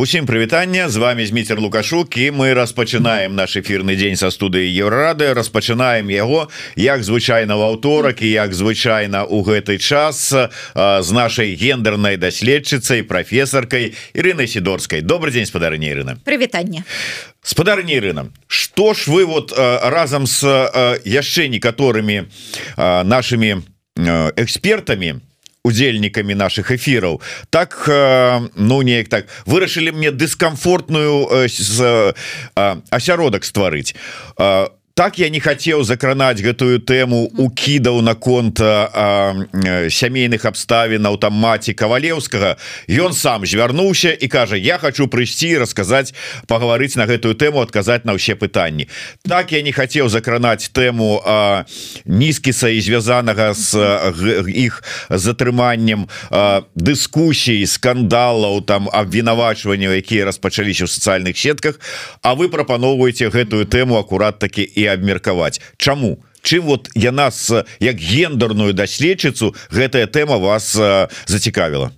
Усім прывітання з вами зміцер лукашук і мы распачынаем наш эфирны дзень са студыі еўрады распачынаем яго як звычайна ў аўторак і як звычайна у гэты час з нашай гендернай даследчыцай прафесаркай Ірынай сидорскай добрый дзень спадарня Ірына прывітанне спадарня Ірына что ж вы вот разам с яшчэ некаторымі нашими экспертамі удзельнікамі наших эфираў так э, ну неяк так вырашылі мне дыскамфортную э, асяродак стварыць. А так я не хотел закранаць гэтую тэму укідаў наконт сямейных абставінаў там маці кавалеўскага ён сам звярнуўся і кажа я хочу прыйсці расказаць пагаварыць на гэтую тэму адказаць на ўсе пытанні так я не хотел закранаць тэму нізкіса і звязанага з іх затрыманнем дыскусій скандалаў там абвінавачванняў якія распачаліся ў сацыяльных сетках. А вы прапаноўваеце гэтую тэму акурат таки і абмеркаваць Чаму? Чым вот я нас як гендерную даследчыцу гэтая тэма вас зацікавіла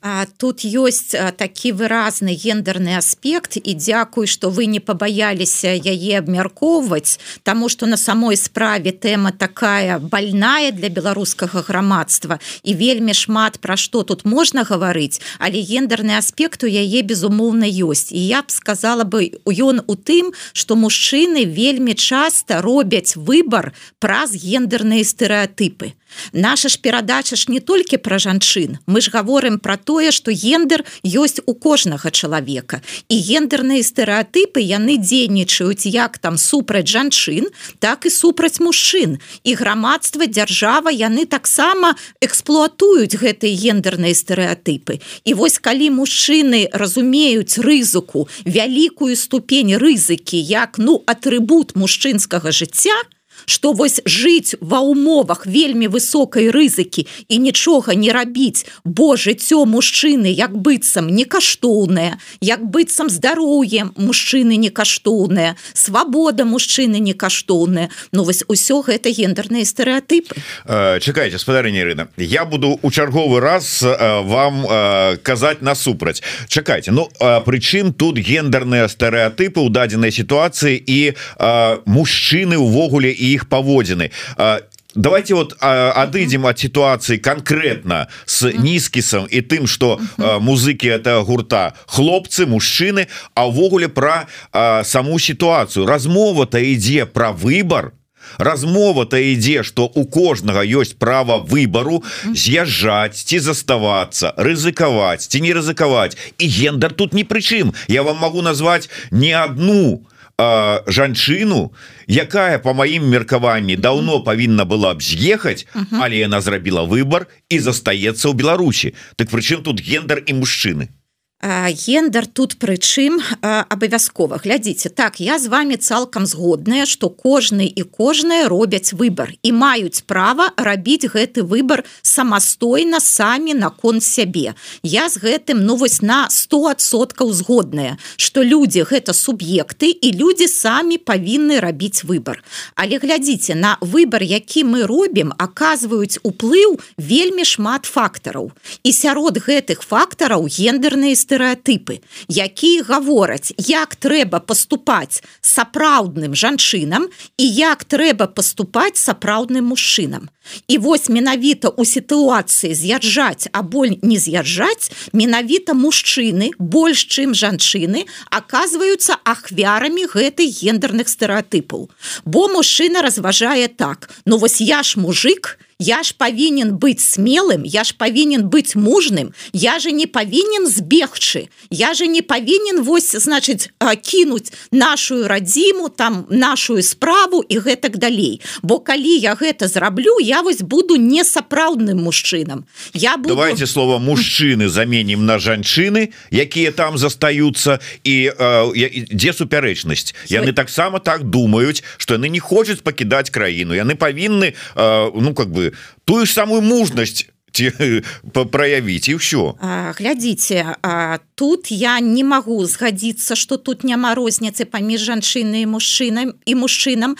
А тут ёсць такі выразны гендерны аспект і дзякуй што вы не пабаяліся яе абмяркоўваць Таму што на самой справе тэма такая больная для беларускага грамадства і вельмі шмат пра што тут можна гаварыць але гендерны аспект у яе безумоўна ёсць і я б сказала бы ён у тым што мужчыны вельмі часта робяць выбар праз гендерныя стэеатыпы наша ж перадача ж не толькі пра жанчын. Мы ж гаворым про тое что гендер ёсць у кожнага чалавека. І гендерныя стэеатыпы яны дзейнічаюць як там супраць жанчын так і супраць мужчын. І грамадства дзяржава яны таксама эксплуатуюць гэтыя гендерныя стэеатыпы і вось калі мужчыны разумеюць рызыку вялікую ступень рызыкі як ну атрыбут мужчынскага жыцця то что вось жыць ва умовах вельмі высокай рызыкі і нічога не рабіць. Бо жыццё мужчыны як быццам не каштоўнае як быццам здароўе мужчыны не каштоўнае свабода мужчыны не каштоўнае Ну вось усё гэта гендерныя стэеатыпы э, чакайце спадарня рына я буду у чарговы раз э, вам э, казаць насупраць. Чакайце Ну прычым тут гендерныя стэеатыпы ў дадзенай сітуацыі і мужчыны увогуле і іх паводзіны давайте вот адыдзем от ситуации конкретно с нізкісом и тым что музыки это гурта. Хлопцы мужчыны а увогуле про саму ситуацию. Размова-то ідзе про выбор. Размова-то ідзе что у кожнага есть право выбору з'язджаць ці заставаться рызыкаваць ці не рызыкаваць і гендер тут ни прычым я вам могу назвать не одну а жанчыну якая по маім меркаванні давно павінна была б з'ехаць але яна зрабіла выбор і застаецца ў Беларусі. Так прычым тут гендер і мужчыны гендер тут прычым абавязкова глядзіце. Так я з вами цалкам згодная что кожны і кожная робяць выбор і маюць права рабіць гэты выбор самастойна самі наконт сябе. Я з гэтым ну вось на 100соткаў згодная что людзі гэта суб'екты і людзі самі павінны рабіць выбор але глядзіце на выбор які мы робім оказваюць уплыў вельмі шмат фактараў. І сярод гэтых фактараў гендерныя стэеатыпы якія гавораць як трэба паступаць сапраўдным жанчынам і як трэба паступаць сапраўдным мужчынам. І вось менавіта у сітуацыі з'язджаць або не з'язджаць менавіта мужчыны больш чым жанчыны оказываются ахвярамі гэтых гендерных стэеатыпаў бо мужчына разважае так ну вось я ж мужик і я ж павінен быць смелым я ж павінен быць мужным. Я же не павінен збегчы. Я же не павінен вось значыць кінуць нашу радзіму там нашу справу і гэтак далей. Бо калі я гэта зраблю я вось буду не сапраўдным мужчынам. Я буду... давайте слова мужчыны заменім на жанчыны якія там застаюцца. І дзе супярэчнасць? Яны таксама так думаюць что яны не хочуць пакідаць краіну. Яны павінны ну как бы тую ж самую мужнасць праявіць і ўсё. Глядзіце тут я не магу згадзіцца что тут няма розніцы паміж жанчынай мужчынам і мужчынам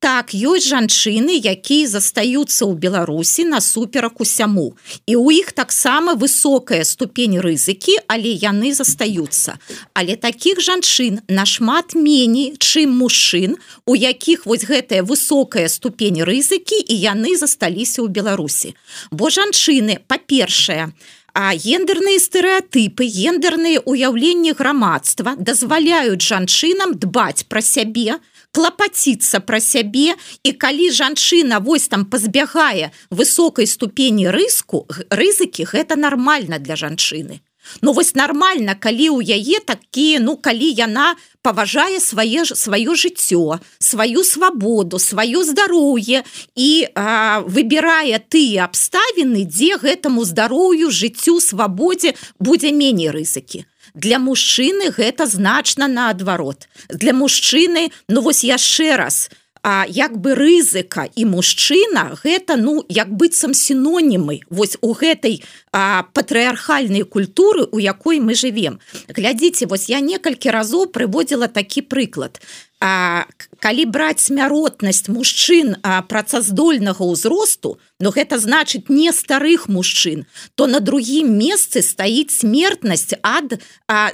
так ёсць жанчыны якія застаюцца ў беларусі насуперак усяму. І у іх таксама высокая ступень рызыкі але яны застаюцца. Але таких жанчын нашмат меней чым мужчын у якіх вось гэтая высокая ступень рызыкі і яны засталіся ў беларусі. Бо жанчыны па-першае а гендерныя стэеатыпы гендерныя уяўленні грамадства дазваляюць жанчынам дбаць пра сябе клапаціцца пра сябе. І калі жанчына вось там пазбягае высокай ступені рыску рызыкі гэта нармальна для жанчыны Ну вось нармальна калі ў яе такія ну калі яна паважае свае ж сваё жыццё сваю свабоду сваё здароўе і а, выбірае тыя абставіны дзе гэтаму здароўю жыццю свабодзе будзе меней рызыкі. Для мужчыны гэта значна наадварот. Для мужчыны ну вось яшчэ раз а як бы рызыка і мужчына гэта ну як быццам сінонімы. Вось у гэтай патрыархальнай культуры у якой мы живвем глядзіце вось я некалькі разоў прыводзіла такі прыклад. А калі браць смяротнасць мужчын працаздольнага ўзросту но гэта значыць не старых мужчын то на другім месцы стаіць смертнасць ад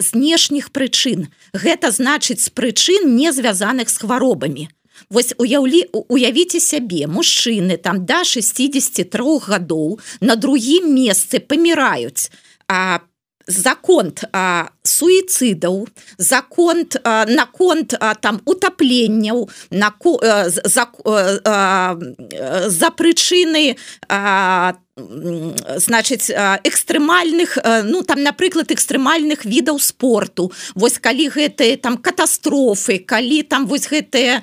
знешніх прычын. Гэта значыць з прычын не звязаных з хваробамі Вось уяўлі уявіце сябе мужчыны там да 63 гадоў на другім месцы паміраюць а закон суіцыдаў закон наконт там утапленняў на за, за прычыны там значыць экстрэмальных ну там напрыклад экстрэмальных відаў спорту. Вось калі гэтыя там катастрофы калі там вось гэтыя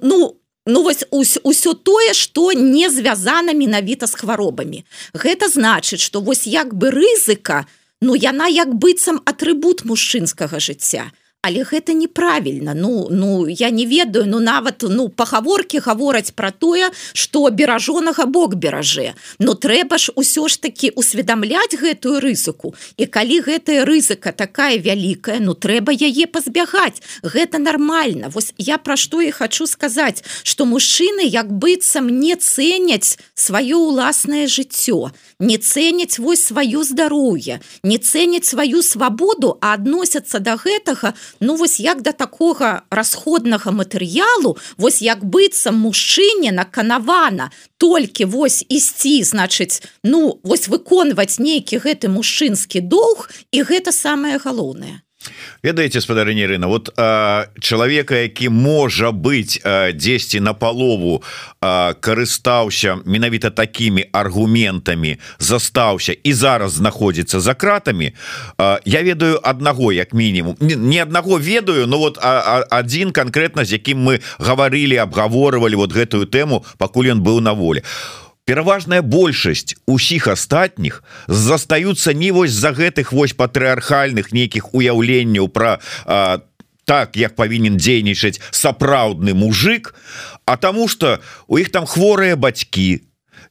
ну ну вось усё тое што не звязана менавіта з хваробамі. Гэта значыць што вось як бы рызыка ну яна як быццам атрыбут мужчынскага жыцця Але гэта неправільна. Ну ну я не ведаю ну нават ну пагаворкі гавораць пра тое што беражонага бок беражэ но трэба ж усё ж таки усведамляць гэтую рызыку. І калі гэтая рызыка такая вялікая ну трэба яе пазбягаць. Гэта нормально вось я пра што і хочу сказаць что мужчыны як быццам не цэняць сваё ўласнае жыццё. Не цэняць вось сваё здароўе. Не цэняць сваю свабоду а адносяцца да гэтага ну вось як да такога расходнага матэрыялу вось як быццам мужчыне наканавана толькі вось ісці значыць ну вось выконваць нейкі гэты мужчынскі доўг і гэта самае галоўнае ведаеце спадарыня рына вот а, чалавека які можа быць дзесьці на палову карыстаўся менавіта такими аргументамі застаўся і зараз знаходзіцца за кратамі а, я ведаю аднаго як мінімум. Не аднаго ведаю но вот адзін конкретно з якім мы гаварылі абгаворывалі вот гэтую тэму пакуль ён быў на воле у пераважная большасць усіх астатніх застаюцца не вось за гэтых вось патрыархальных нейкіх уяўленняў про так як павінен дзейнічаць сапраўдны мужик а тому что у іх там хворыя бацькі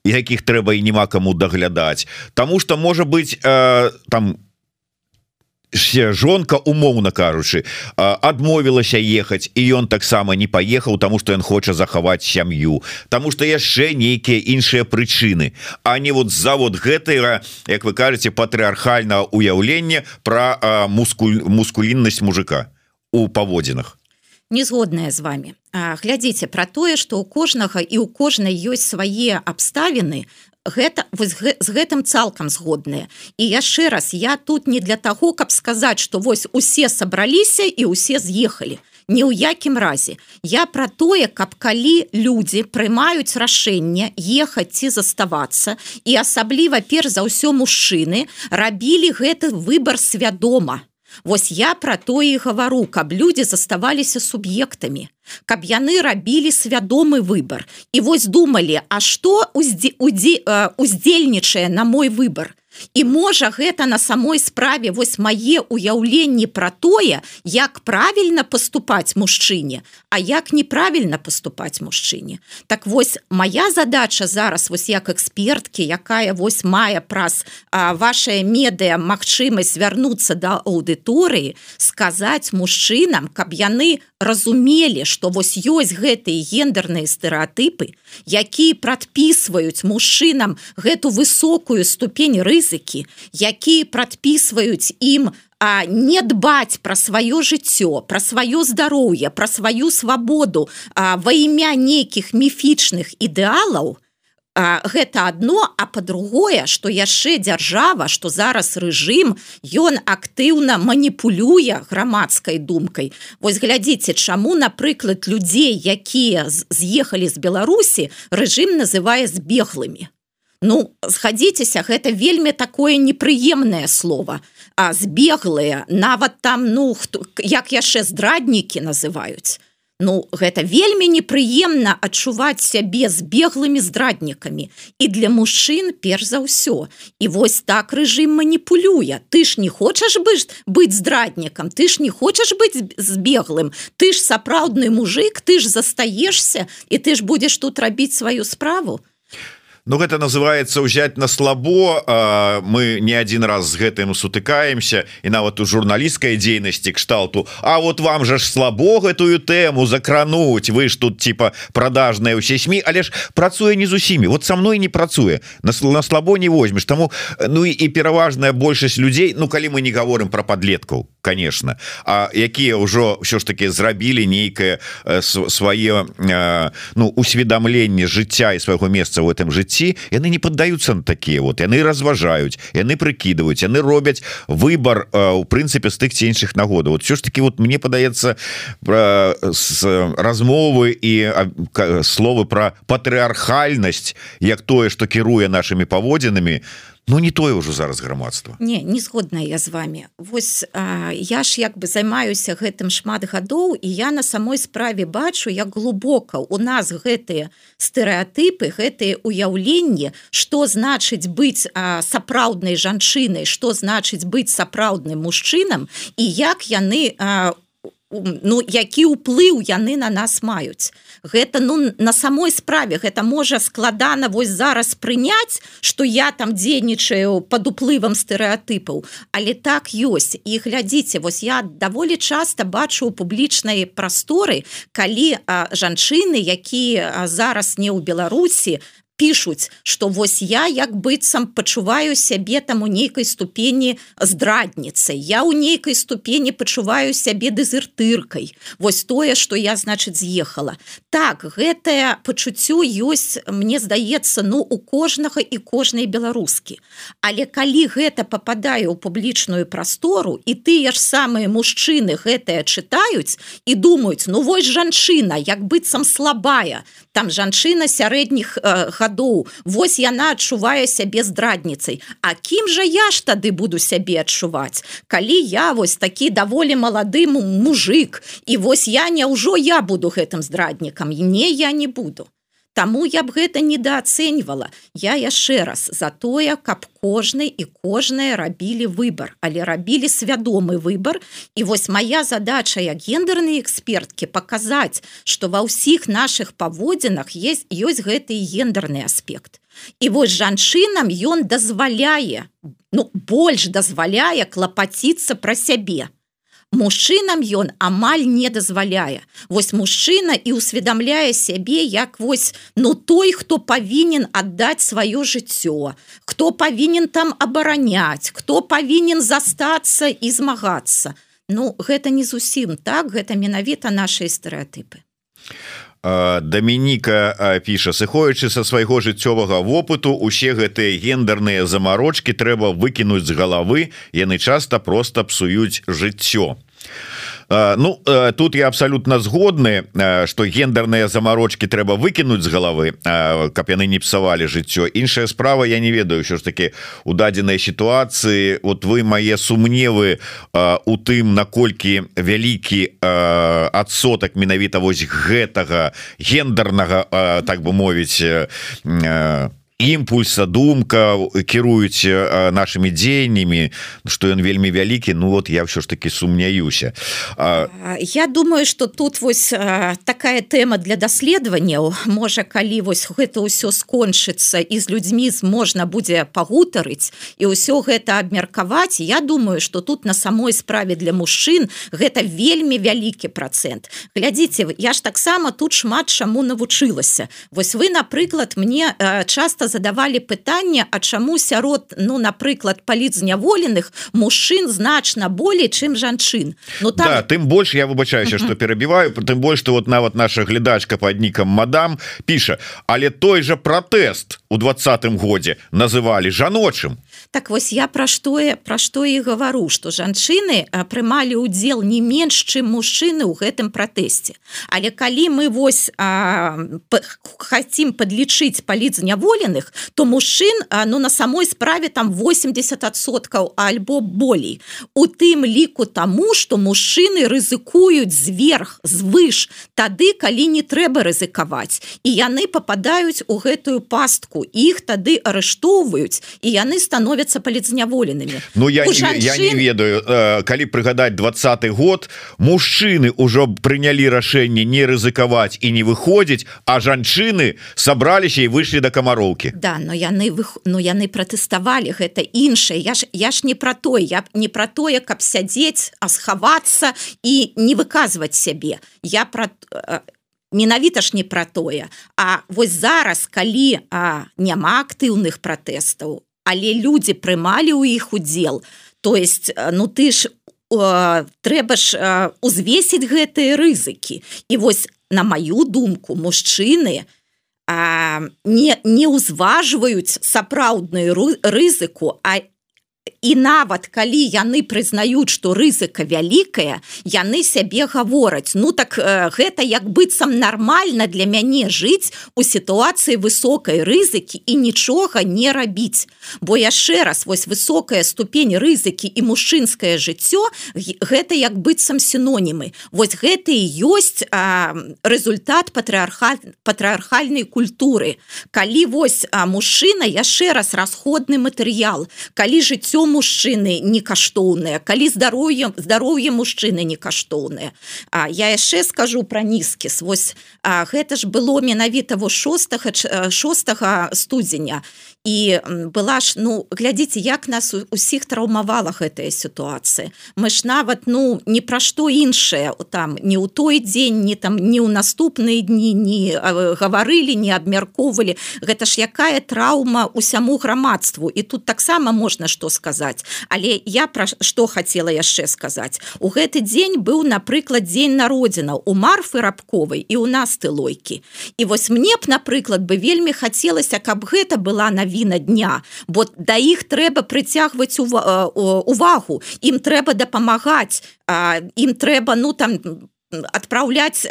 якіх трэба і няма каму даглядаць. Таму что можа быть э, там у жонка умоўна кажучы адмовілася ехаць і ён таксама не паехаў тому что ён хоча захаваць сям'ю. Тому что яшчэ нейкія іншыя прычыны. А не вот завод гэтага Як вы кажаце патрыархальна уяўлення про мускуль мускуліннасць мужика у паводзінах. Згодная з вами глядзіце про тое что у кожнага і у кожнай ёсць свае абставіны гэта вось з гэтым цалкам згодныя. І яшчэ раз я тут не для таго каб сказаць что вось усе сабраліся і усе з'ехалі. Ні ў якім разе. Я пра тое каб калі людзі прымаюць рашэнне ехаць ці заставацца і асабліва перш за ўсё мужчыны рабілі гэты выбор свядома Вось я пра тое і гавару, каб людзі заставаліся суб'ектамі, каб яны рабілі свядомы выбар. І вось думалі, а што уздзельнічае на мой выбар? І можа гэта на самой справе вось мае ўяўленні пра тое, як правільна паступаць мужчыне, а як неправільна паступаць мужчыне. Так вось моя задача зараз вось як эксперткі, якая вось мае праз ваша медыа магчымасць вярнуцца да аўдыторыі, сказаць мужчынам, каб яны разумелі что вось ёсць гэтыя гендерныя стэеатыпы якія прадпісваюць мужчынам гэту высокую ступень рызыкі якія прадпісваюць ім а не дбаць пра сваё жыццё пра сваё здароўе пра сваю свабоду ва імя нейкіх міфічных ідэалаў а, гэта одно а по-другое что яшчэ дзяржава что зараз рэжым ён актыўна маніпулюе грамадскай думкай. Вось глядзіце чаму напрыклад людзей якія з'ехалі з Беларусі рэжым называе збеглымі. Ну схадзіцеся гэта вельмі такое непрыемнае слово. А збеглыя нават там ну хто як яшчэ здраднікі называюць Ну гэта вельмі непрыемна адчуваць сябе збеглымі здраднікамі. І для мужчын перш за ўсё. І вось так рэжым маніпулюе. Ты ж не хочаш быць быць здраднікам ты ж не хочаш быць збеглым ты ж сапраўдны мужик ты ж застаешься і ты ж будзеш тут рабіць сваю справу Ну гэта называется ўзять на слабо мы не один раз з гэтым сутыкаемся. І нават у журналісцкай дзейнасці кшталту. А вот вам жа ж слабо гэтую тэму закрануть вы ж тут типа продажныя ўсе сМ але ж працуе не з усімі. Вот со мной не працуе. На, на слабо не возьмеш таму Ну і, пераважная большасць людзей Ну калі мы не говорим про подлеткаў конечно А якія ўжо ўсё ж таки зрабілі нейкае свае ну усведомленне жыцця і свайго месца в этом жыцці жыцці яны не поддаются на такія вот яны разважаюць яны прыкидываюць яны робяць выбор у прынцыпе з тых ці іншых нагода вот все ж таки вот мне падаецца про размовы і словы про патрыархальнасць як тое что кіруе нашими паводзінамі то Ну не тое ўжо зараз грамадства. Не не згодная я з вами Вось а, я ж як бы займаюся гэтым шмат гадоў і я на самой справе бачу як глубока у нас гэтыя стэеатыпы гэтые уяўленні что значыць быць сапраўднай жанчынай что значыць быць сапраўдным мужчынам і як яны у ну які ўплыў яны на нас маюць. Гэта ну на самой справе гэта можа складана вось зараз прыняць что я там дзейнічаю под уплывам стэеатыпаў але так ёсць. І глядзіце вось я даволі часта бачу у публічнай прасторы калі а, жанчыны якія зараз не ў беларусі пишутць что вось я як быццам пачуваю сябе там у нейкай ступені здрадніцай я у нейкай ступені пачуваю сябе дэзертыркай. Вось тое что я значыць з'ехала. Так гэтае пачуццё ёсць мне здаецца ну у кожнага і кожнай беларускі. Але калі гэта попадае ў публічную прастору і тыя ж самыя мужчыны гэтыя чытаюць і думаюць ну вось жанчына як быццам слабая там жанчына сярэдніх э, гадоў Вось яна адчувае сябе здрадніцай. А кім жа я ж тады буду сябе адчуваць? Калі я вось такі даволі маладым мужик і вось я няўжо я буду гэтым здраднікам? Не я не буду Таму я б гэта недаацэньвала. Я яшчэ раз за тое, каб кожны і кожныя рабілі выбар, але рабілі свядомы выбар. І вось моя задача як гендерныя эксперткі паказаць, што ва ўсіх наших паводзінах есть ёсць гэты гендерны аспект. І вось жанчынам ён дазваляе, ну, больш дазваляе клапаціцца пра сябе мужчынам ён амаль не дазваляе. Вось мужчына і усведамляе сябе як вось ну той хто павінен аддаць сваё жыццё хто павінен там абараняць хто павінен застацца і змагацца. Ну гэта не зусім так гэта менавіта наши стэеатыпы Дамініка піша сыходзячы са свайго жыццёвага вопыту усе гэтыя гендерныя замарочки трэба выкінуць з галавы яны часта просто псуюць жыццё Ну тут я абсолютно згодны что гендерныя замарочки трэба выкінуць з галавы каб яны не псавалі жыццё. Іншая справа я не ведаю що ж таки у дадзенай сітуацыі вот вы мае сумневы у тым наколькі вялікі адсотак менавіта вось гэтага гендернага так бы мовіць імпульса думка кіруюць нашими дзеяннямі что ён вельмі вялікі Ну вот я все ж таки сумняюся. Я думаю что тут вось такая тэма для даследаванняў. Можа калі вось гэта ўсё скончыцца і з людзьмі можна будзе пагутарыць і ўсё гэта абмеркаваць Я думаю что тут на самой справе для мужчын гэта вельмі вялікі процент глядзіце я ж таксама тут шмат чаму навучылася. Вось вы напрыклад мне часто задавали пытанне А чаму сярод ну напрыклад палізняволеных мужчын значна болей чым жанчын. Ну там да, тым больш я выбачаюся что перабіваю тым больш что вот нават наша глядачка под нікам мадам піша але той же протэст у двадцатым годзе называлі жаночым так вось я пра што пра што і гавару что жанчыны прымалі удзел не менш чым мужчыны ў гэтым пратэсце. Але калі мы вось хотим подлічыць паліц зняволеных то мужчын ну на самой справе там 80соткаў альбо болей. У тым ліку таму что мужчыны рызыкуюць зверх звыш тады калі не трэба рызыкаваць. І яны попадаюць у гэтую пастку іх тады арыштоўваюць і яны становятся становятся палізняволенымі Ну я, жанчын... я не ведаю э, калі прыгадаць двадцатый год мужчыны ўжо прынялі рашэнне не рызыкаваць і не выходзіць а жанчыны сабраліся і выйшлі до камароўкі Да но яны вы ну яны пратэставалі гэта іншае я ж я ж не про той я не про тое каб сядзець а схавацца і не выказваць сябе я про э, менавіта ж не пра тое А вось зараз калі а, няма актыўных пратэстаў але людзі прымалі ў іх удзел. То есть э, ну ты ж э, трэба ж э, узвесіць гэтыя рызыкі. І вось на маю думку мужчыны э, не не ўзважваюць сапраўдную рызыку а і нават калі яны прызнаюць что рызыка вялікая яны сябе гавораць. Ну так э, гэта як быццам нармальна для мяне жыць у сітуацыі высокай рызыкі і нічога не рабіць. Бо яшчэ раз вось высокая ступень рызыкі і мужчынскае жыццё гэта як быццам сінонімы. Вось гэта і ёсць а, результат патрыарха патрыархальнай культуры. Калі вось а мужчына яшчэ раз расходны матэрыял калі жыццё мужчыны не каштоўныя калі здароўем здароўе мужчыны не каштоўныя А я яшчэ скажу про нізкі вось а, гэта ж было менавіта во 6 6 студзеня. І была ж ну глядзіце як нас усіх траўмавала гэтая сітуацыя. Мы ж нават ну не пра што іншае там не ў той дзень не там не ў наступныя дні не гаварылі не абмяркоўвалі. Гэта ж якая траўма усяму грамадству. І тут таксама можна што сказаць. Але я пра што хацела яшчэ сказаць. У гэты дзень быў напрыклад дзень народзінаў. У марфы рабковай і у нас ты лойкі і вось мне б напрыклад бы вельмі хацелася каб гэта была на навіна дня бо да іх трэба прыцягваць увагу. Ім трэба дапамагаць ім трэба ну там адпраўляць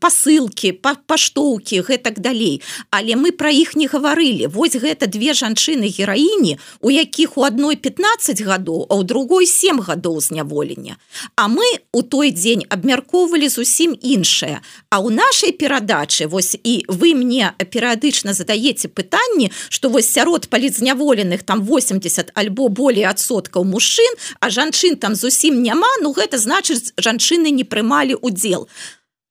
посылки па паштоўкі гэтак далей. Але мы про іх не гаварылі вось гэта две жанчыны гераіні у якіх у адной 15 гадоў а ў другой 7 гадоў зняволення А мы у той дзень абмяркоўвалі зусім іншае А у нашай перадачы вось і вы мне перыядычна задаеце пытанні что вось сярод палізняволеных там 80 альбо болей адсоткаў мужчын а жанчын там зусім няма ну гэта значыць жанчыны не прымалі у удзел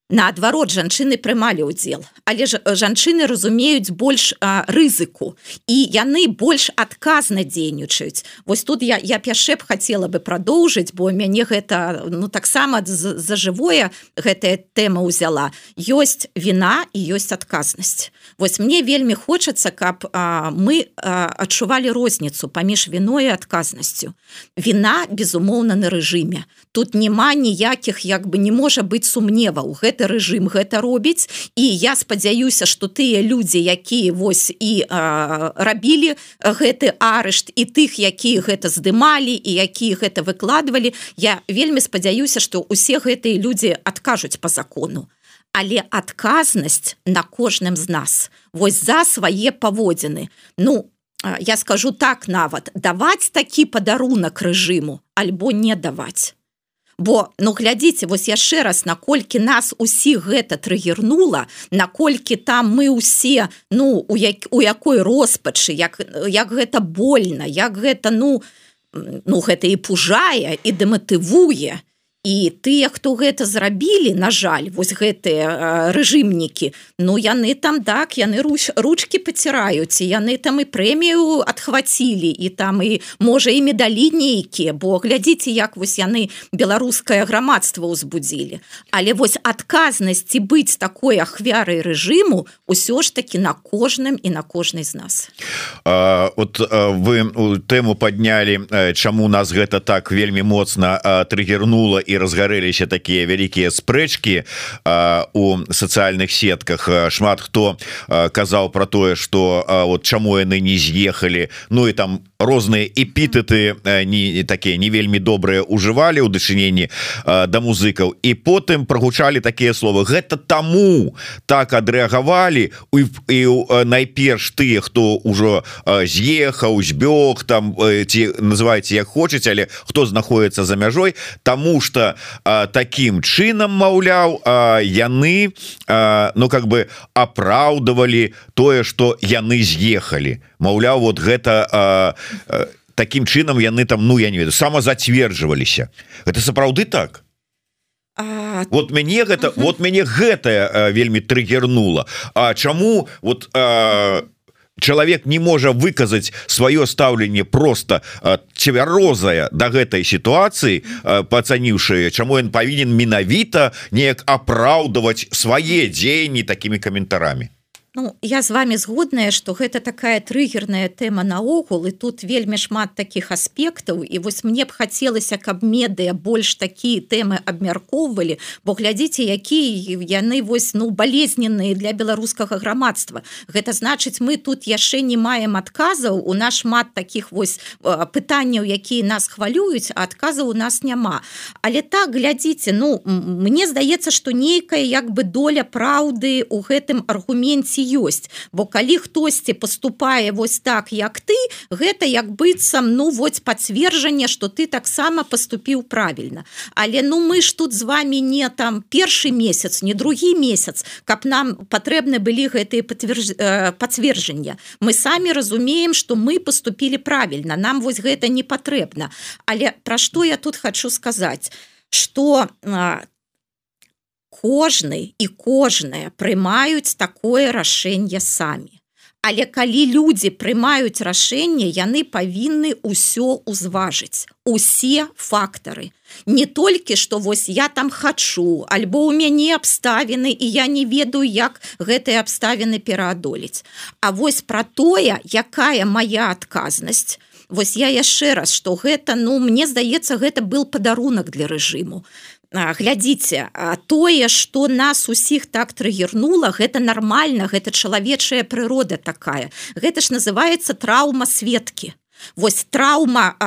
наадварот жанчыны прымалі ўдзел. Але ж жанчыны разумеюць больш а, рызыку. І яны больш адказна дзейнічаюць. Вось тут я я яшчэ б хацела бы прадоўжыць бо мяне гэта ну таксама за жывое гэтая тэма ўзяла. Ёсць віна і ёсць адказнасць. Вось мне вельмі хочацца каб а, мы а, адчувалі розніцу паміж віной адказнасцю. Віна безумоўна на рэжыме. Тут няма ніякіх як бы не можа быць сумневаў. Гэта гэты рэжым гэта робіць. І я спадзяюся что тыя людзі якія вось і а, рабілі гэты арышт і тых якія гэта здымалі і якія гэта выкладывалі я вельмі спадзяюся что усе гэтыя людзі адкажуць по закону. Але адказнасць на кожным з нас. Вось за свае паводзіны. Ну я скажу так нават даваць такі падарунак рэжыму альбо не даваць бо ну глядзіце вось яшчэ раз наколькі нас усіх гэта трыгернула наколькі там мы усе ну у як у якой роспачы як як гэта больно як гэта ну ну гэта і пужае і дэматывуе і тыя хто гэта зрабілі на жаль вось гэтыя рэжымнікі ну яны там так яны руч ручки паціраюць яны там і прэмію адхвацілі і там і можа і медалі нейкія бо глядзіце як вось яны беларускае грамадства ўзбудзілі. Але вось адказнасці быць такой ахвярай рэжыму ўсё ж таки на кожным і на кожнай з нас. Вот вы тэму паднялі чаму нас гэта так вельмі моцна трыгернула і разгарэліся такія вялікія спрэчкі у сацыяльных сетках. Шмат хто казаў про тое что вот чаму яны не з'ехалі Ну і там розныя эпітэты не такія не вельмі добрыя ужывалі ў дачыненні да музыкаў і потым прогучалі такія словы гэта таму так адрэагавалі і найперш тыя хто ўжо з'ехаў збёг там ці называеце як хочаце але хто знаходіцца за мяжой тому что а, таким чынам маўляў яны а, ну как бы апраўдывалі тое что яны з'ехалі. Маўляў вот гэта а, а, таким чынам яны там ну я не веду самазацверджваліся это сапраўды так? А... вот мяне гэта uh -huh. вот мяне гэтае вельмі трыгернула. А чаму вот а, чалавек не можа выказаць сваё стаўленне просто цвярозая до да гэтай сітуацыі пацаніўшы чаму ён павінен менавіта неяк апраўдаваць свае дзеянні такімі каментарамі Ну, я з вами згодная что гэта такая трыгерная тэма наогул і тут вельмі шмат таких аспектаў. І вось мне б хацелася каб медыя больш такія тэмы абмяркоўвалі бо глядзіце якія яны вось ну болезненныя для беларускага грамадства. Гэта значыць мы тут яшчэ не маем адказаў у нас шмат таких вось пытанняў якія нас хвалююць адказаў у нас няма. Але так глядзіце ну мне здаецца что нейкая як бы доля праўды у гэтым аргуменце ёсць. Бо калі хтосьці поступае вось так як ты гэта як быццам ну вось пацверджанне что ты таксама поступіў правильно але ну мы ж тут з вами не там першы месяц не другі месяц каб нам патрэбны былі гэтые пацверджання мы самі разумеем что мы поступілі правильно нам вось гэта не патрэбна. Але про что я тут хочу сказать что кожны і кожнае прымаюць такое рашэнне самі. Але калі людзі прымаюць рашэнне, яны павінны ўсё ўзважыць. Усе фактары. Не толькі што вось я там хачу, альбо ў мяне абставіны і я не ведаю, як гэтыя абставіны пераадолець. А вось пра тое, якая моя адказнасць, Вось я яшчэ раз, што гэта ну мне здаецца, гэта был падарунак для рэжыму глядзіце тое что нас усіх так трыгернула гэта нормально гэта чалавечая прырода такая. Гэта ж называется траўма светкі Вось траўма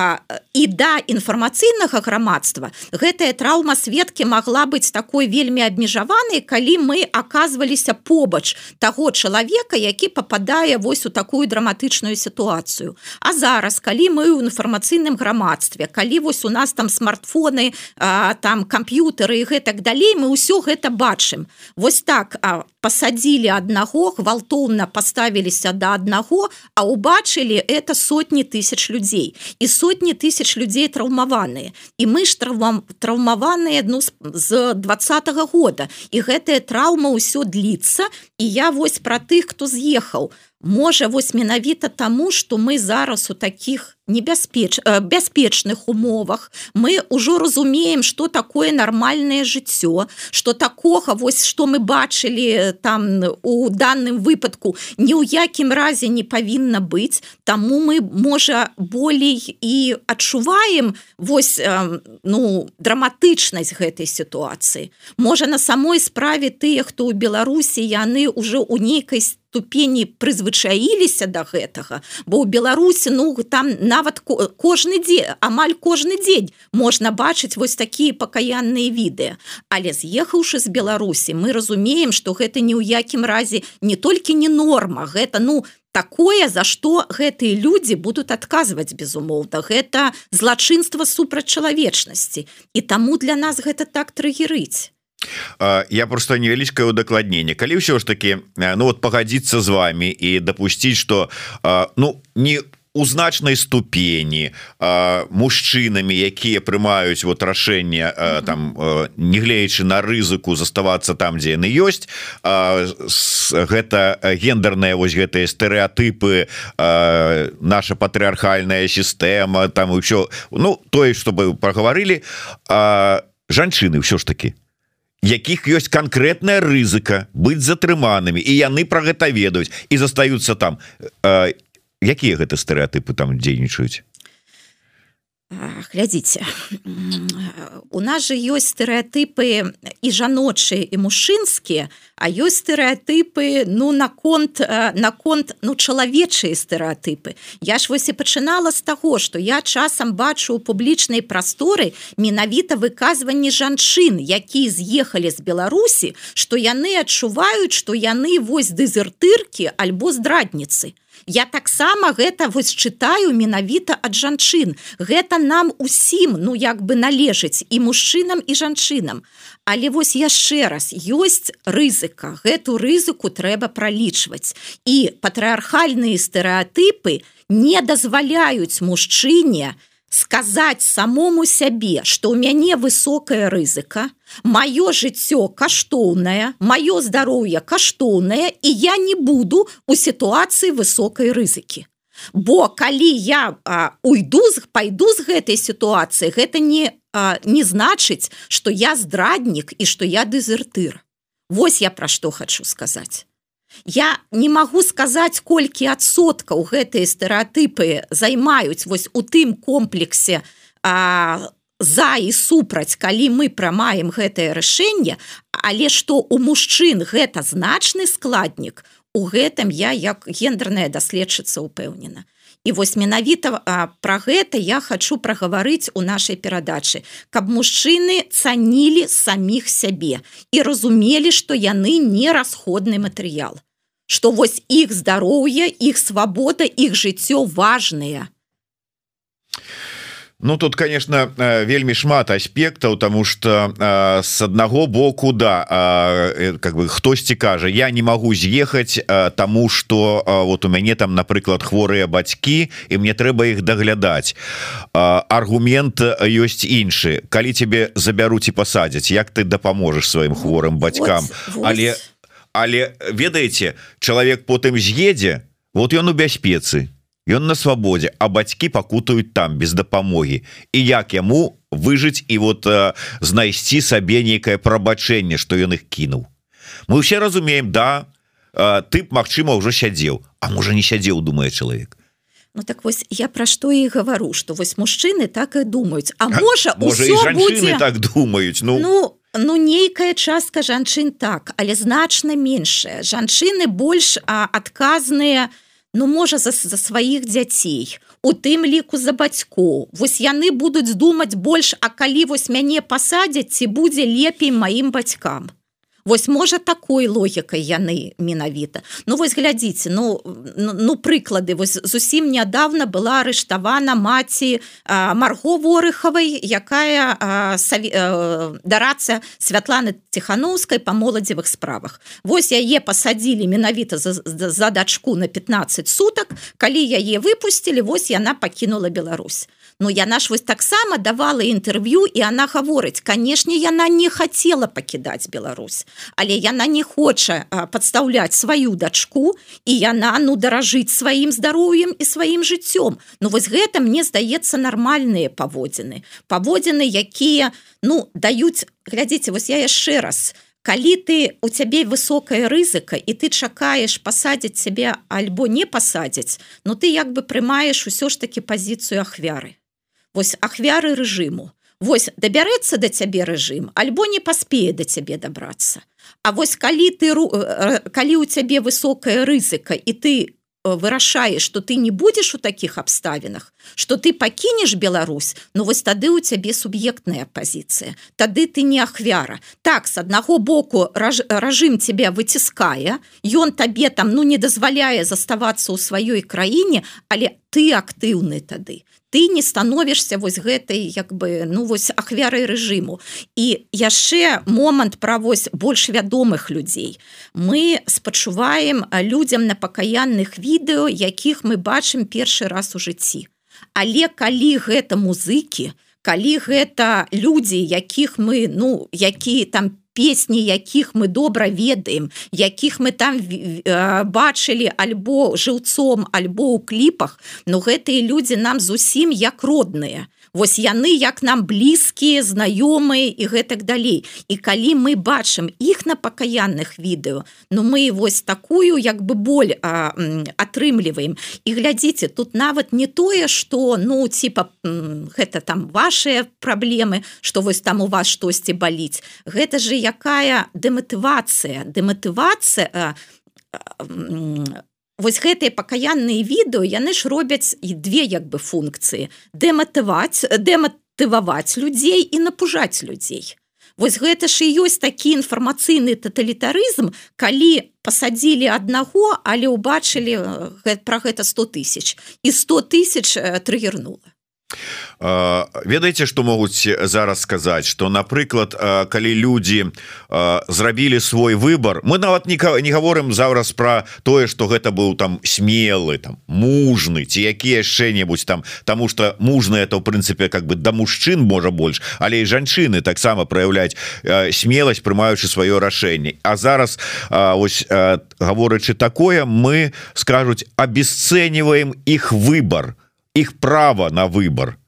і да інфармацыйнага грамадства гэтая траўма сведкі магла быць такой вельмі абмежаванай калі мы оказываліся побач таго чалавека які попадае вось у такую драматычную сітуацыю. А зараз калі мы ў інфармацыйным грамадстве калі вось у нас там смартфоны а, там камп'ютары і гэтак далей мы ўсё гэта бачым. Вось так а посадзілі аднаго гвалтоўна поставіліся до да аднаго а убачылі это сотні тысяч людзей і сотні тысяч людзей траўмаваныя і мы ж траўмам траўмаваныя ну з двадцатого года. І гэтая траўма ўсё дліцца і я вось пра тых хто з'ехаў можа вось менавіта таму что мы зараз у таких небяспеч э, бяспечных умовах мы ўжо разумеем что такое нармальное жыццё что такога вось что мы бачылі там у данным выпадку ні ў якім разе не павінна быць. Таму мы можа болей і адчуваем вось э, ну драматычнасць гэтай сітуацыі. Можа на самой справе тыя хто ў беларусі яны ўжо у нейкай ступені прызвычаіліся до да гэтага бо ў беларусі ну там нават кожны дзень амаль кожны дзень можна бачыць вось такія пакаянныя відэа. Але з'ехаўшы з беларусі мы разумеем что гэта ні ў якім разе не толькі не норма гэта ну такое за што гэтыя людзі будуць адказваць безумоўна. Гэта злачынства супрацьчалавечнасці і таму для нас гэта так трыгерыць я просто невялічкае удакладненне калі ўсё ж таки ну вот пагадзіцца з вами і дапусціць что ну не у значнай ступені мужчынамі якія прымаюць вот рашэнне там негледзячы на рызыку заставацца там дзе яны ёсць гэта гендерная вось гэтыя стэеатыпы наша патрыархальная сістэма там ўсё. Ну тое чтобы пагаварылі жанчыны ўсё ж таки якіх ёсць канкрэтная рызыка быць затрыманымі і яны про гэта ведаюць і застаюцца там. І якія гэта стэеатыпы там дзейнічаюць глядзіце у нас же ёсць стэеатыпы і жаночыя і мужчынскія а ёсць стэеатыпы ну наконт наконт ну чалавечыя стэеатыпы я ж вось і пачынала з таго что я часам бачу у публічнай прасторы менавіта выказванні жанчын якія з'ехалі з Беларусі что яны адчуваюць что яны вось дэзертыркі альбо здрадніцы. то Я таксама гэта вось чытаю менавіта ад жанчын. Гэта нам усім ну як бы належыць і мужчынам і жанчынам. Але вось яшчэ раз ёсць рызыка, гэту рызыку трэба пралічваць. І патрыархальныя стэеатыпы не дазваляюць мужчыне, сказаць самому сябе что у мяне высокая рызыка маё жыццё каштоўнае маё здароўе каштоўнае і я не буду у сітуацыі высокай рызыкі бо калі я а, уйду з пайду з гэтай сітуацыі гэта не а, не значыць что я здраднік і что я дэзертыр. Вось я пра што хочу сказаць Я не магу сказаць колькі адсоткаў гэтыя стэеатыпы займаюць вось у тым комплексе а, за і супраць калі мы прамаем гэтае рашэнне. Але што у мужчын гэта значны складнік у гэтым я як гендерная даследчыца упэўнена і вось менавіта пра гэта я хочу прагаварыць у нашай перадачы каб мужчыны цанілі саміх сябе і разумелі што яны не расходны матэрыял что вось іх здароўе іх свабода іх жыццё важныя Ну тут конечно э, вельмі шмат аспектаў тому что э, с аднаго боку да э, как бы хтосьці кажа я не могу з'ехаць тому что вот у мяне там напрыклад хворыя бацькі і мне трэба іх даглядаць аргумент ёсць іншы. Калі тебе забяруць і пасадзяць як ты дапаможаш сваім хворым бацькам? Вот, вот але ведаеце чалавек потым з'едзе вот ён у бяспецы ён на свабодзе а бацькі пакутаюць там без дапамогі. І як яму выжыць і вот э, знайсці сабе нейкае прабачэнне што ён іх кінуў. Мы ўсе разумеем да э, тып Мачыма ўжо сядзеў. А можа не сядзеў думае чалавек. Ну, так вось я пра што і гавару што вось мужчыны так і думаюць. А можа, можа будзе... так думаюць ну, ну Ну нейкая частка жанчын так, але значна меншая. Жанчыны больш адказныя, ну можа за, за сваіх дзяцей. У тым ліку за бацькоў. Вось яны будуць думаць больш, а калі вось мяне пасадзяць, ці будзе лепей маім бацькам. Вось можа такой логікай яны менавіта. Ну вось глядзіце ну ну, прыклады. Вось зусім нядаўна была арыштавана маці марго ворыхавай якая саві, дарацца святланы ціхановскай па моладзевых справах. Вось яе пасадзілі менавіта за, за дачку на 15 сутак. Калі яе выпусцілі вось яна пакінула Беларусь Ну яна ж вось таксама давала інтэрв'ю і она гаворыць канешне яна не хацела пакідаць Беларусь але яна не хоча подстаўляць сваю дачку і яна ну даражыць сваім здароўем і сваім жыццём Ну вось гэта мне здаецца нармальныя паводзіны паводзіны якія ну даюць глядзіце вось я яшчэ раз калі ты у цябе высокая рызыка і ты чакаеш пасадзіць цябе альбо не пасадзіць Ну ты як бы прымаеш усё ж таки пазіцыю ахвяры вось ахвяры рэжыму. Вось дабярэцца да цябе рэжым альбо не паспее да цябе дабрацца. А вось калі ты калі у цябе высокая рызыка і ты вырашаеш что ты не будзеш у таких абставінах что ты пакінеш Беларусь Ну вось тады у цябе суб'ектная пазіцыя. Тады ты не ахвяра. Так с аднаго боку ражым тебя выціскае ён табе там ну не дазваляе заставацца ў сваёй краіне але ты актыўны тады. Ты не становішся вось гэтай як бы ну вось ахвярай рэжыму. І яшчэ момант пра вось больш вядомых людзей. Мы спачуваем людзям на пакаянных відэо якіх мы бачым першы раз у жыцці але калі гэта музыкі калі гэта людзі якіх мы ну якія там по песні якіх мы добра ведаем якіх мы там бачылі альбо жыўцом альбо ў кліпах но гэтыя людзі нам зусім як родныя Вось яны як нам блізкія знаёмыя і гэтак далей. І калі мы бачым іх на пакаянных відэо ну мы вось такую як бы боль а, атрымліваем. І глядзіце тут нават не тое что ну типа гэта там ваши праблемы что вось там у вас штосьці баліць. Гэта же якая дэматывацыя дэматывацыя вось гэтыя пакаянныя відэо яны ж робяць і две як бы функцыі. Дэматываць дэматываваць людзей і напужаць людзей. Вось гэта ж і ёсць такі інфармацыйны таталітарызм калі пасадзілі аднаго але ўбачылі пра гэта 100 тысяч і 100 тысяч трыгернула ведаеце что могуць зараз сказаць что напрыклад калі люди зрабілі свой выбор мы нават никого не говорим зараз про тое что гэта быў там смелы там мужны ці які яшчэ-небудзь там тому что мужна это в прынцыпе как бы да мужчын можа больш але і жанчыны таксама проявляць смелость прымаючы сваё рашэнне. А зараз ось гаворачы такое мы скажуць обесцениваем их выбор то их право на выбор.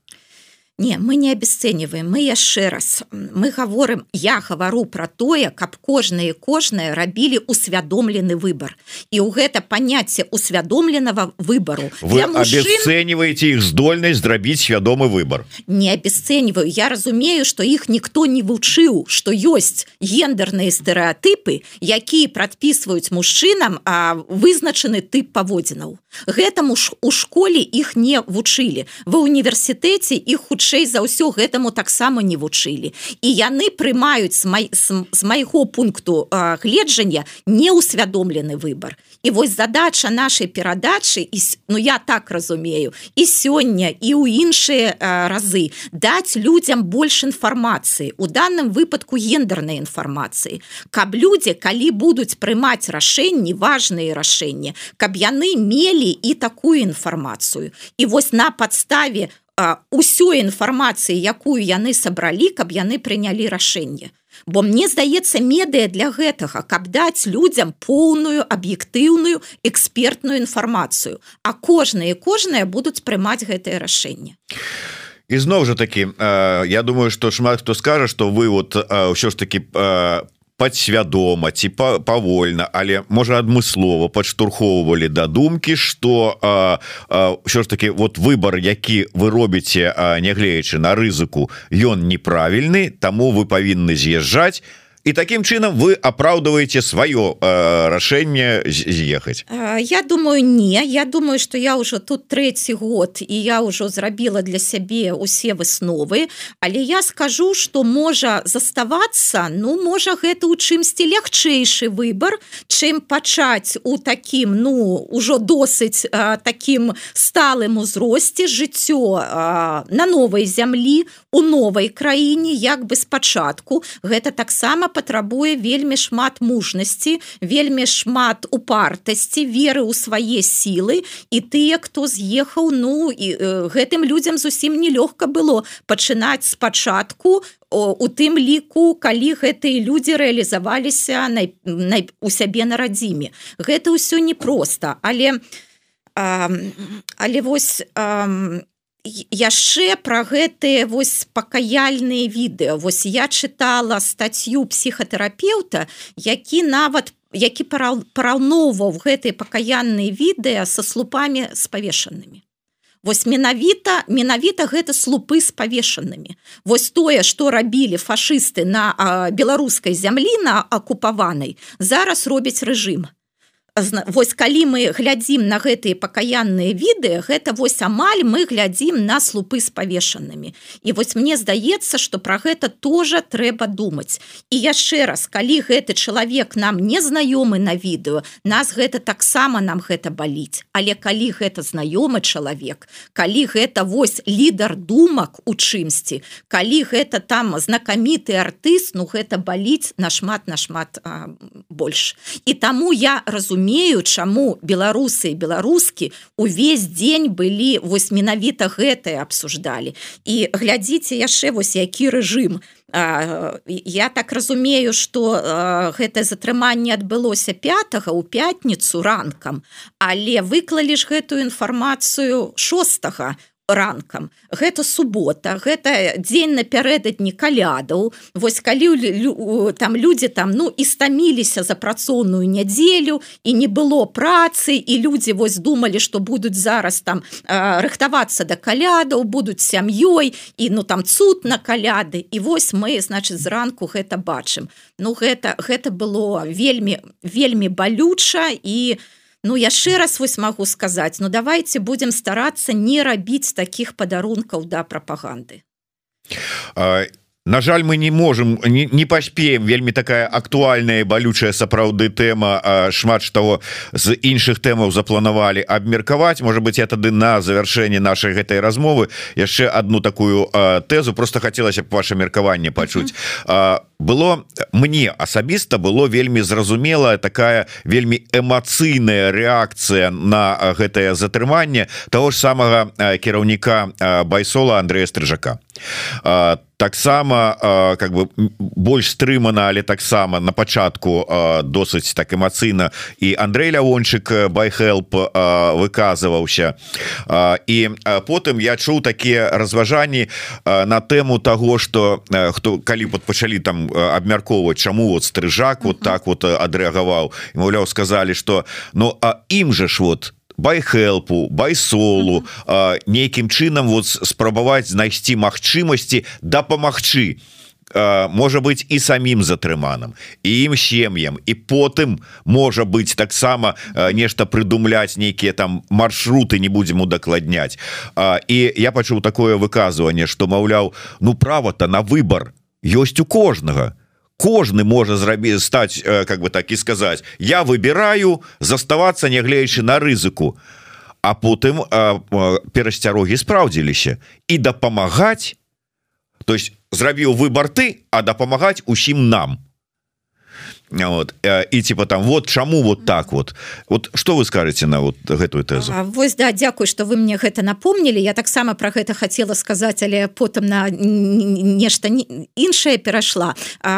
Не, мы не обесцениваем мы яшчэ раз мы говорим я говорю про тое каб кожнае кожнае рабілі усвядомлены выбор. І ў гэта понятие усвядомленого выбору вы мужчин... обесцениваете их здольнасць зрабіць свядомы выбор. Не обесцениваю. Я разумею что их никто не вучыў что ёсць гендерные стэеотыпы якія прадпісваюць мужчынам а вызначаны тып паводзінаў гэтаму ж у школе их не вучылі. Ва універсітэце их хутчэй за ўсё гэтаму таксама не вучылі. І яны прымаюць з, май, з, з майго пункту гледжання неусвядомлены выбор і вось задача нашай перадачы і ну я так разумею і сёння і ў іншыя разы даць людзям больш інфармацыі у данным выпадку гендернай інфармацыі каб людзі калі будуць прымаць рашэнні важные рашэнні каб яны мелі і такую інфармацыю і вось на падставе ўсёй інфармацыі якую яны сабралі каб яны прынялі рашэнне бо мне здаецца медыя для гэтага каб даць людзям поўную аб'ектыўную экспертную інфармацыю. А кожныя кожныя будуць прымаць гэтае рашэнне. Ізноў жа такі я думаю что шмат хто скажа что вы вот ўсё ж таки по подсвядома ці павольна але можа адмыслова падштурхоўвалі да думкі что що ж таки вот выбор які вы робіце нягледзячы на рызыку ён неправільны таму вы павінны з'язджаць і таким чынам вы апраўдываеце сваё э, рашэнне з'ехаць Я думаю не. Я думаю что я ўжо тут трэці год і я ўжо зрабіла для сябе усе высновы але я скажу что можа заставацца ну можа гэта у чымсьці лягчэйшы выбор чым пачаць у таким ну ўжо досыць а, таким сталым узросце жыццё а, на новой зямлі у новой краіне як бы спачатку гэта таксама патрабуе вельмі шмат мужнасці вельмі шмат упартасці веры ў свае сілы. І тыя хто з'ехаў ну і э, гэтым людзям зусім нелёгка было пачынаць спачатку у тым ліку калі гэтыя людзі рэалізаваліся най, най, у сябе на радзіме. Гэта ўсё непросто але а, але вось а, яшчэ пра гэтыя вось пакаяльныя відэо вось я чытала статью псіхатэрапеўта які нават які параўноўваў гэтыя пакаянныя відэа са слупамі з павешанымі. Вось менавіта менавіта гэта слупы з павешанымі. Вось тое што рабілі фашысты на беларускай зямлі на акупаванай зараз робяць рэжым вось калі мы глядзім на гэтыя пакаянныя відэа гэта вось амаль мы глядзім на слупы з павешанымі. І вось мне здаецца что про гэта тоже трэба думаць. І яшчэ раз калі гэты чалавек нам не знаёмы на відэо нас гэта таксама нам гэта баліць. Але калі гэта знаёмы чалавек калі гэта вось лідар думак у чымсьці калі гэта там знакаміты артыст ну гэта баліць нашмат нашмат больш. І таму я разумею разумею чаму беларусы і беларускі увесь дзень былі вось менавіта гэтае абсуждалі. І глядзіце яшчэ вось які рэжым. Я так разумею что гэтае затрыманне адбылося 5 у пятніцу ранкам але выклалі ж гэтую інфармацыю 6 ранкам. Гэта субота гэта дзень напярэдадні калядаў. Вось калі там людзі там ну і стаміліся за працоўную нядзелю і не было працы і людзі вось думалі што будуць зараз там рыхтавацца да калядаў будуць сям'ёй і ну там цуд на каляды. І вось мы значит зранку гэта бачым. Ну гэта гэта было вельмі вельмі балюча і у Ну яшчэ раз вось магу сказаць Ну давайте будем старацца не рабіць таких падарункаў да прапаганды На жаль мы не можем не, не паспеем вельмі такая актуальная балючая сапраўды тэма. Шмат того з іншых тэмаў запланавалі абмеркаваць. Может быть я тады на завершэнне нашай гэтай размовы яшчэ одну такую а, тэзу просто хацелася б ваше меркаванне пачуць. А, было мне асабіста было вельмі зразумелая такая вельмі эмацыйная реакцыя на гэтае затрыманне того ж самага кіраўніка байсола Андрея стрыжака там таксама как бы больш стрымана але таксама на пачатку досыць так эмацыйна. І Андрей лявончык байхелп выказываўся. І потым я чуў такія разважанні на тэму того что хто калі вот пачалі там абмяркоўваць чаму вот стрыжак вот так вот адрэагаваў. Маўляў сказали что ну а ім же ж вот байхелпу байсолу нейкім чынам вот спрабаваць знайсці магчымасці дапамагчы можа быть і самім затрыманым і ім сем'ям. І потым можа быть таксама нешта прыдумляць нейкія там маршруты не будзем удакладняць. І я пачуў такое выказыванне что маўляў ну права-то на выбор ёсць у кожнага кожны можа зрабіць стаць как бы так і сказаць. Я выбираю заставацца нягледзячы на рызыку а потым перасцярогі спраўдзіліся і дапамагаць. То есть зрабіў выбор ты а дапамагаць усім нам вот. І типа там вот чаму вот так вот? Вот что вы скажете на вот гэтую тезу? Вось да дзякуй что вы мне гэта напомнілі я таксама про гэта хотела сказать але потым на нешта іншае перайшла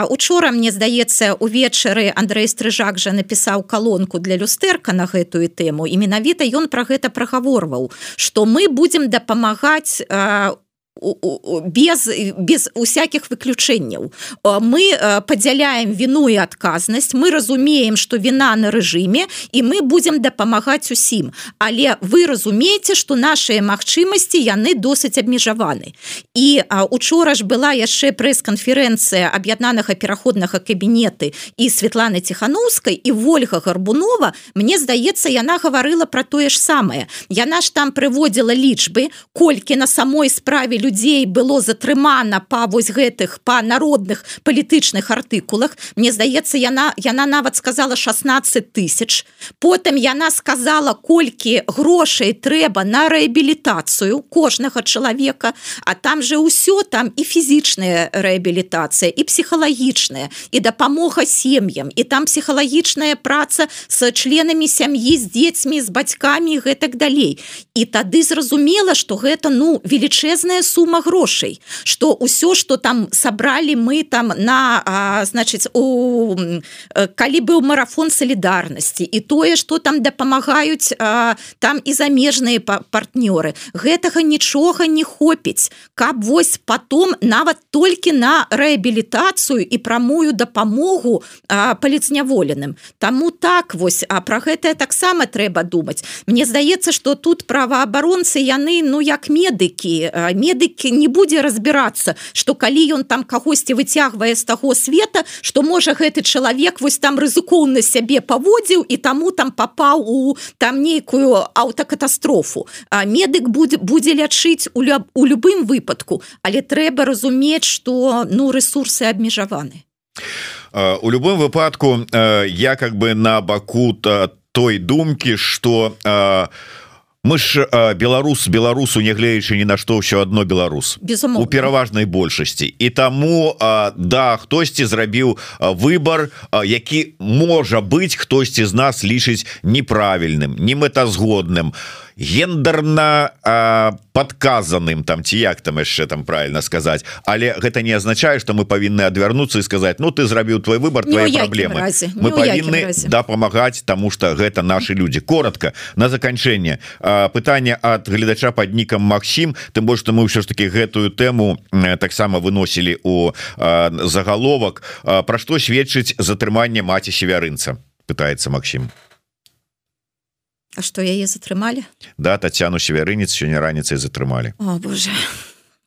учора мне здаецца увечары Андрей стрыжак жа напісаў колонку для люстэрка на гэтую тэму і менавіта ён про гэта прагаворваў что мы будем дапамагаць у без без усяких выключэнняў мы падзяляем віну і адказнасць мы разумеем что віна на рэжыме і мы будем дапамагаць усім. Але вы разумееце что наши магчымасці яны досыць абмежаваны і учора ж была яшчэ прэс-канферэнцыя аб'яднанага пераходнага кабінеты і Светланы ціхановскай і ольга гарбунова мне здаецца яна гаварыла про тое ж самае яна ж там прыводзіла лічбы колькі на самой справе людзей было затрымана па вось гэтых па народных палітычных артыкулах. Мне здаецца яна яна нават сказала 16 тысяч. Потым яна сказала колькі грошай трэба на рэабілітацыю кожнага чалавека а там же ўсё там і фізічная рэабілітацыя і псіхалагічная і дапамога сем'ям і там псіхалагічная праца с членамі сям'і з дзецьмі з бацькамі гэтак далей. І тады зразумела что гэта ну велічэзная сума грошай что ўсё что там сабралі мы там на а, значыць у калі быў марафон солідарнасці і тое что там дапамагаюць а, там і замежныя партнёры. Гэтага нічога не хопіць каб вось потом нават толькі на рэабілітацыю і прамую дапамогу паліцняволеным. Таму так вось а про гэтае таксама трэба думаць. Мне здаецца что тут праваабаронцы яны ну як медыкі меды медыкі не будзе разбірацца что калі ён там кагосьці выцягвае з таго света что можа гэты чалавек вось там рызыкоўна сябе паводзіў і таму там попаў у там нейкую аўтакатастрофу. А медык будзе будзе лячыць у люб, у любым выпадку але трэба разумець что ну ресурсы абмежаваны. У любым выпадку я как бы на баку той думкі что у мы ж беларус беларусу нягледзячы ні на што ўсё одно беларус у пераважнай большасці. І таму да хтосьці зрабіў выбор які можа быць хтосьці з нас лічыць неправільным не мэтазгодным гендерна подказаным там ці як там яшчэ там правильно сказать але гэта не означае что мы павінны адвярнуцца і сказать Ну ты зрабіў твой выбор твои праблемы мы павінны дапамагаць тому что гэта наши люди коротко на заканчэнне пытание от гледача под нікам Макссім тым больш что мы ўсё ж таки гэтую тэму таксама выносілі у загаловак. Про што сведчыць затрыманне маці севярынца пытается Макссім А что яе затрымалі да Татяну севярынец сёння раніцай затрымалі О Боже.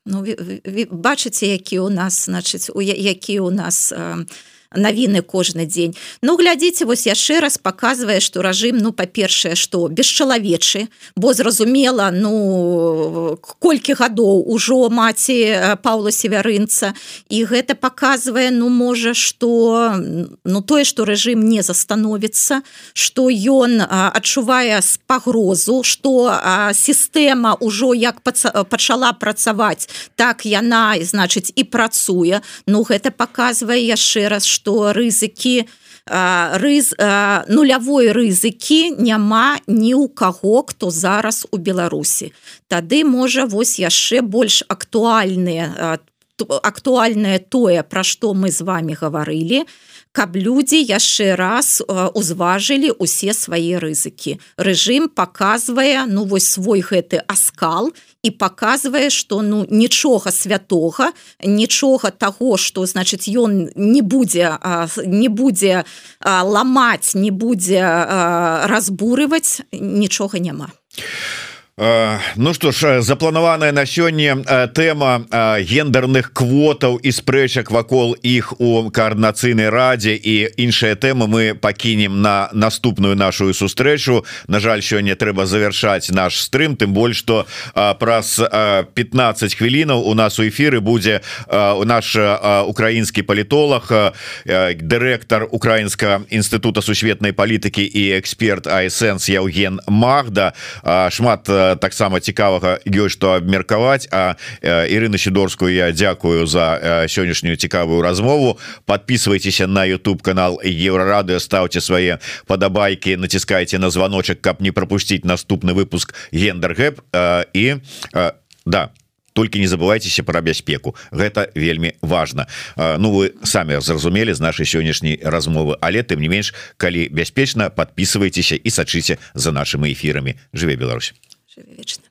Ну вы, вы, вы бачыце які у нас значыць у які у нас э, навіны кожны дзень Ну глядзіце вось яшчэ раз показвае что рэжым ну па-першае что бесчалавечы бо зразумела ну колькі гадоў ужо маці Паўла севярынца і гэта показвае ну можа что ну тое что рэжым не застановіцца что ён адчувае з пагрозу что сістэма ўжо як пачала працаваць так яна значыць і працуе Ну гэта показвае яшчэ раз что что рызыкі рыз нулявой рызыкі няма ні ў каго хто зараз у Беларусі. Тады можа вось яшчэ больш актуальныя актуальнае тое пра што мы з вами гаварылі каб людзі яшчэ раз узважылі усе свае рызыкі. Рэжым показвае ну вось свой гэты аскал і показвае что ну нічога святого нічога того что значыць ён не будзе не будзе ламаць не будзе разбурываць нічога няма Ну что ж запланаваная на сёння тэма гендерных квотаў і спрэчак вакол іх у каарднацыйнай радзе і іншыя тэмы мы пакінем на наступную нашу сустрэчу На жаль сёння трэба завершаць наш стрым тым больш што праз 15 хвілінаў у нас у эфиры будзе у наш украінскі палітолог дырэктар украінска інстытута сусветнай палітыкі і эксперт айсэнс Яўген Магда. Шмат таксама цікавага ёсць што абмеркаваць. А Ірына сидорскую я дзякую за сённяшнюю цікавую размову. Подписывайтеся на YouTube канал еврорадыо ставьте свае падабайки націскайте на звоночек каб не пропустить наступны выпуск гендер гэп і да только не забывайтеся про бяспеку. Гэта вельмі важно Ну вы самі зразумелі з нашай сённяшняй размовы але тым не менш калі бяспечна подписывайтеся і сачыце за нашими эфирамі жыве Беларусь жыве вечна